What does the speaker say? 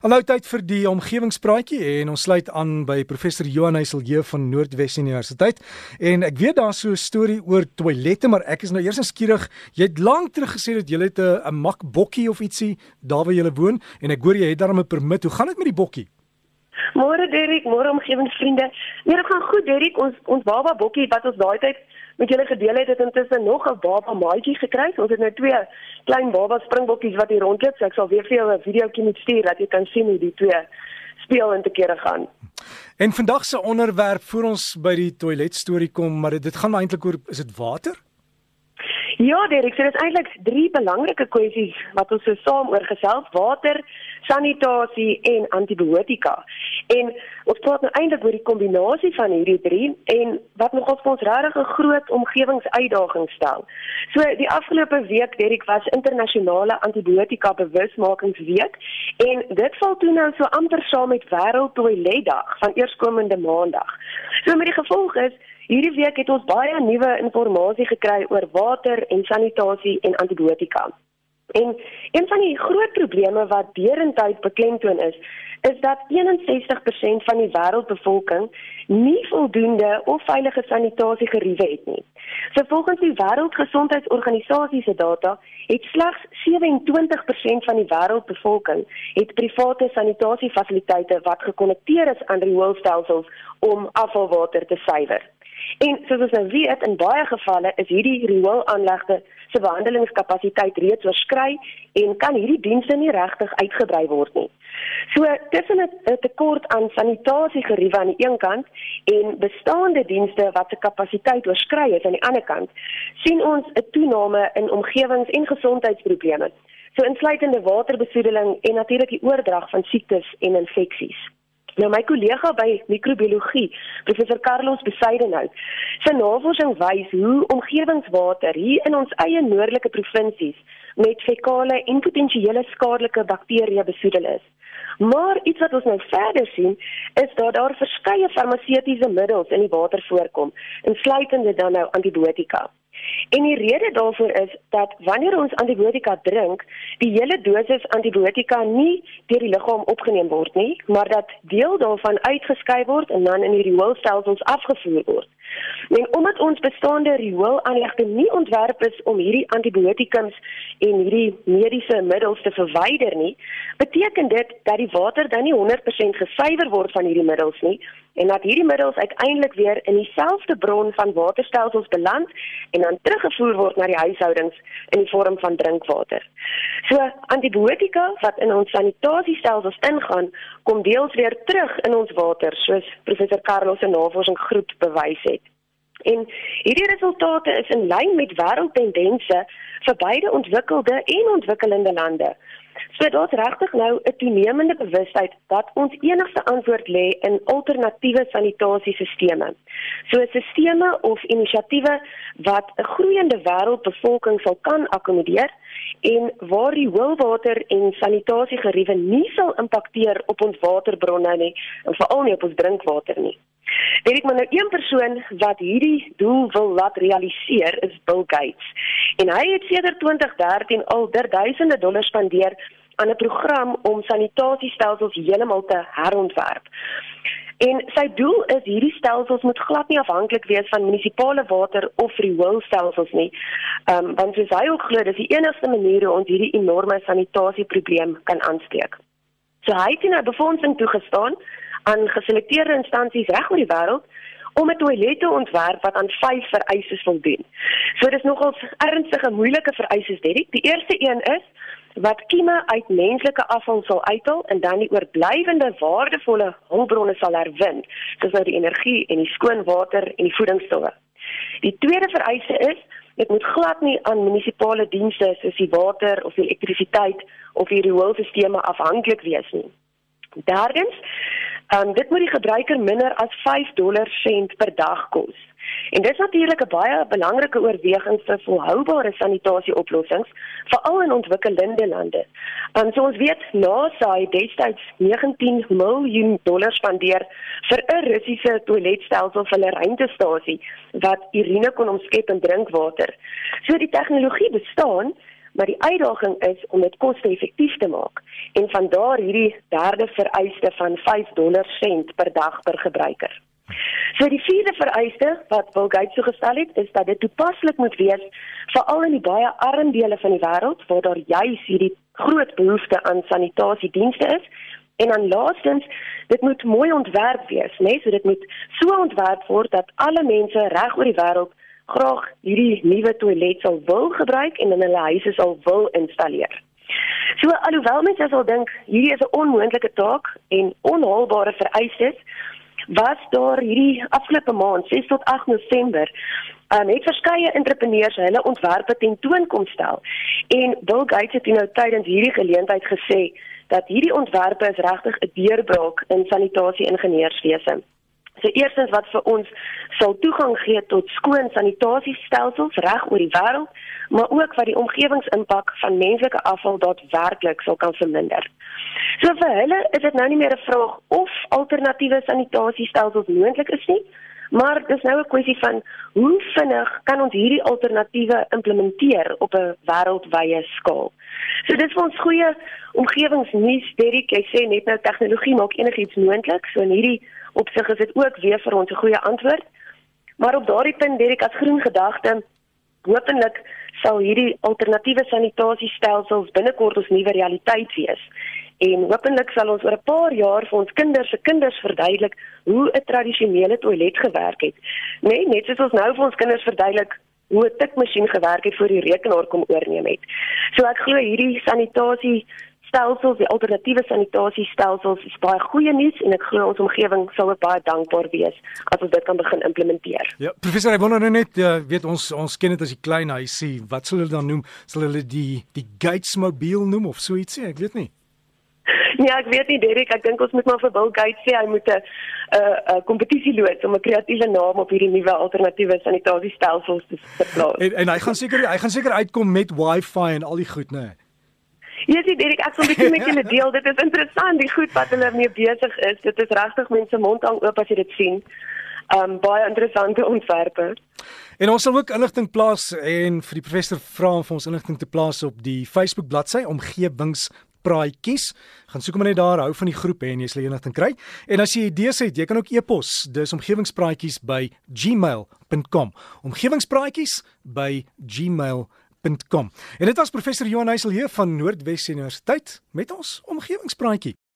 Hallo tyd vir die omgewingspraatjie en ons sluit aan by professor Johan Heiselje van Noordwes Universiteit. En ek weet daar's so 'n storie oor toilette maar ek is nou eers skieurig. Jy het lank terug gesê dat jy het 'n makbokkie of ietsie daar waar jy woon en ek hoor jy het daarmee 'n permit. Hoe gaan dit met die bokkie? Môre Derek môre omgewingsvriende. Nee dit gaan goed Derek ons ons baba bokkie wat ons daai tyd met julle gedeel het het intussen nog 'n baba maatjie gekry. Ons het nou twee klein baba springbokkies wat hier rondloop. So ek sal weer vir jou 'n videoetjie moet stuur dat jy kan sien hoe die twee speel en te kere gaan. En vandag se onderwerp voor ons by die toilet storie kom, maar dit gaan eintlik oor is dit water? Ja, Derek, so dit is eintlik drie belangrike kwessies wat ons so saam oor gesels: water, sanitasie en antibiotika. En ons praat nou eintlik oor die kombinasie van hierdie drie en wat nog ons ons regtig 'n groot omgewingsuitdaging stel. So die afgelope week, Derek, was internasionale antibiotika bewusmakingsweek en dit val toe nou so amper saam met wêreld toiletdag van eerskomende maandag. So met die gevolg is Hierdie week het ons baie nuwe inligting gekry oor water en sanitasie en antibiotika. En een van die groot probleme wat derentyd beklemtoon is, is dat 61% van die wêreldbevolking nie voldoende of veilige sanitasie geriewe het nie. So volgens die Wêreldgesondheidsorganisasie se data, het slegs 27% van die wêreldbevolking het private sanitasiefasiliteite wat gekonnekteer is aan rioolstelsels om afvalwater te suiwer. En soos ons nou weet, in baie gevalle is hierdie rioolaanlegte se behandelingskapasiteit reeds oorskry en kan hierdie dienste nie regtig uitgebrei word nie. So tussen 'n tekort aan sanitasiegeriewe aan die een kant en bestaande dienste wat se kapasiteit oorskry is aan die ander kant, sien ons 'n toename in omgewings- en gesondheidsprobleme, so insluitende waterbesoedeling en natuurlik die oordrag van siektes en infeksies. Nou my kollega by microbiologie, professor Carlos Besaidenhout, sy navorsing wys hoe omgewingswater hier in ons eie noordelike provinsies met fekale en potensiële skadelike bakterieë besoedel is. Maar iets wat ons nou verder sien, is dat daar verskeie farmaseutiese middels in die water voorkom, insluitende dan nou antibiotika. En die rede daarvoor is dat wanneer ons antibiotika drink, die hele dosis antibiotika nie deur die liggaam opgeneem word nie, maar dat deel daarvan uitgeskei word en dan in die rioolstelsels afgevoer word. En omdat ons bestaande rioolaanlegte nie ontwerp is om hierdie antibiotikums en hierdie mediese middels te verwyder nie, beteken dit dat die water dan nie 100% gesuiwer word van hierdie middels nie en dat hierdie middels uiteindelik weer in dieselfde bron van waterstelsels beland en dan teruggevoer word na die huishoudings in die vorm van drinkwater. So antibiotika wat in ons sanitasiestelsels ingaan, kom deels weer terug in ons water, soos professor Carlos se navorsingsgroep bewys het. En hierdie resultate is in lyn met wêreldtendense vir beide ontwikkelde en ontwikkelende lande. So daar's regtig nou 'n toenemende bewustheid dat ons enigste antwoord lê in alternatiewe sanitasiesisteme. So sisteme of inisiatiewe wat 'n groeiende wêreldbevolking sal kan akkommodeer en waar die hoëwater en sanitasiegeriewe nie sal impakteer op ons waterbronne nie veral nie op ons drinkwater nie. Weet ek maar nou een persoon wat hierdie doel wil laat realiseer is Bill Gates. En hy het sedert 2013 al duisende dollars spandeer aan 'n program om sanitasiestelsels heeltemal te herontwerp. En sy doel is hierdie stelsels moet glad nie afhanklik wees van munisipale water of rioolstelsels nie. Ehm um, want soos hy ook glo, dis die enigste manier hoe ons hierdie enorme sanitasieprobleem kan aanspreek. So hy het 'n befondsing toegestaan aan geselekteerde instansies reg oor die wêreld om 'n toilet te ontwerp wat aan vyf vereistes voldoen. So dis nogals ernstige moeilike vereistes, Derek. Die eerste een is wat kieme uit menslike afval sal uithaal en dan die oorblywende waardevolle hulpbronne sal herwin, soos nou die energie en die skoon water en die voedingsstowwe. Die tweede vereiste is dit moet glad nie aan munisipale dienste soos die water of die elektrisiteit of die rioolstelsels afhanklik wees nie. Derdens, Um dit moet die gebruiker minder as 5 dollar sent per dag kos. En dit is natuurlik 'n baie belangrike oorweging vir volhoubare sanitasieoplossings, veral in ontwikkelende lande. Um so ons weet NASA het destyds 19 miljoen dollar spandeer vir 'n Russiese toiletstelsel vir 'n ruimtestasie wat urine kon omskep in drinkwater. So die tegnologie bestaan, maar die uitdaging is om dit koste-effektief te maak en van daar hierdie derde vereiste van 5 dollar sent per dag per gebruiker. So die vierde vereiste wat Bill Gates so gestel het, is dat dit toepaslik moet wees veral in die baie arm dele van die wêreld waar daar juis hierdie groot behoefte aan sanitasiedienste is. En dan laastens, dit moet mooi ontwerp wees, né? Nee? So dit moet so ontwerp word dat alle mense reg oor die wêreld graag hierdie nuwe toilet sal wil gebruik en in hulle huise sal wil installeer. So alhoewel mense sal dink hierdie is 'n onmoontlike taak en onhaalbare vereistes, was daar hierdie afgelope maand 6 tot 8 November um, het verskeie entrepreneurs hulle ontwerpe tentoon kom stel en Bill Gates het nou tydens hierdie geleentheid gesê dat hierdie ontwerpe is regtig 'n deurbraak in sanitasie ingenieurswese. So eerstens wat vir ons sal toegang gee tot skoon sanitasiestelsels reg oor die wêreld, maar ook wat die omgewingsimpak van menslike afval daadwerklik sal kan verminder. So vir hulle is dit nou nie meer 'n vraag of alternatiewe sanitasiestelsels moontlik is nie, maar dis nou 'n kwessie van hoe vinnig kan ons hierdie alternatiewe implementeer op 'n wêreldwye skaal. So dis vir ons goeie omgewingsnuus, Derek, jy sê net nou tegnologie maak enigiets moontlik, so in hierdie opsig is dit ook weer vir ons 'n goeie antwoord. Maar op daardie punt, Derek, as groen gedagte, hopelik sal hierdie alternatiewe sanitasiestelsels binnekort ons nuwe realiteit wees en hopelik sal ons oor 'n paar jaar vir ons kinders se kinders verduidelik hoe 'n tradisionele toilet gewerk het. Nee, net soos ons nou vir ons kinders verduidelik hoe 'n tikmasjien gewerk het voor die rekenaar kom oorneem het. So ek glo hierdie sanitasie stelsels, die alternatiewe sanitasiestelsels is baie goeie nuus en ek glo ons omgewing sal ook baie dankbaar wees as ons dit kan begin implementeer. Ja, professor, ek wonder nou net, uh, weet ons ons ken dit as die klein huisie, wat sal hulle dan noem? Sal hulle die die Gates mobiel noem of so ietsie? Ek weet nie. Ja, ek weet nie Derek, ek dink ons moet maar vir Bill Gates sê hy moet 'n 'n kompetisie loods om 'n kreatiewe naam op hierdie nuwe alternatiewe sanitasiestelsels te plaas. En, en hy gaan seker hy gaan seker uitkom met Wi-Fi en al die goed, né? Nee. Ja, sien Derek, ek wil 'n bietjie met julle deel. Dit is interessant die goed wat hulle mee besig is. Dit is regtig mense mond hang oop as jy dit sien. Um baie interessante ontwerpe. En ons sal ook inligting plaas en vir die professor vra om vir ons inligting te plaas op die Facebook bladsy omgewings praatjies. Gaan soek maar net daar, hou van die groep en jy sal enigting kry. En as jy idees het, jy kan ook e-pos. Dis omgewingspraatjies by gmail.com. Omgewingspraatjies by gmail.com. En dit was professor Johan Heisel hier van Noordwes Universiteit met ons omgewingspraatjie.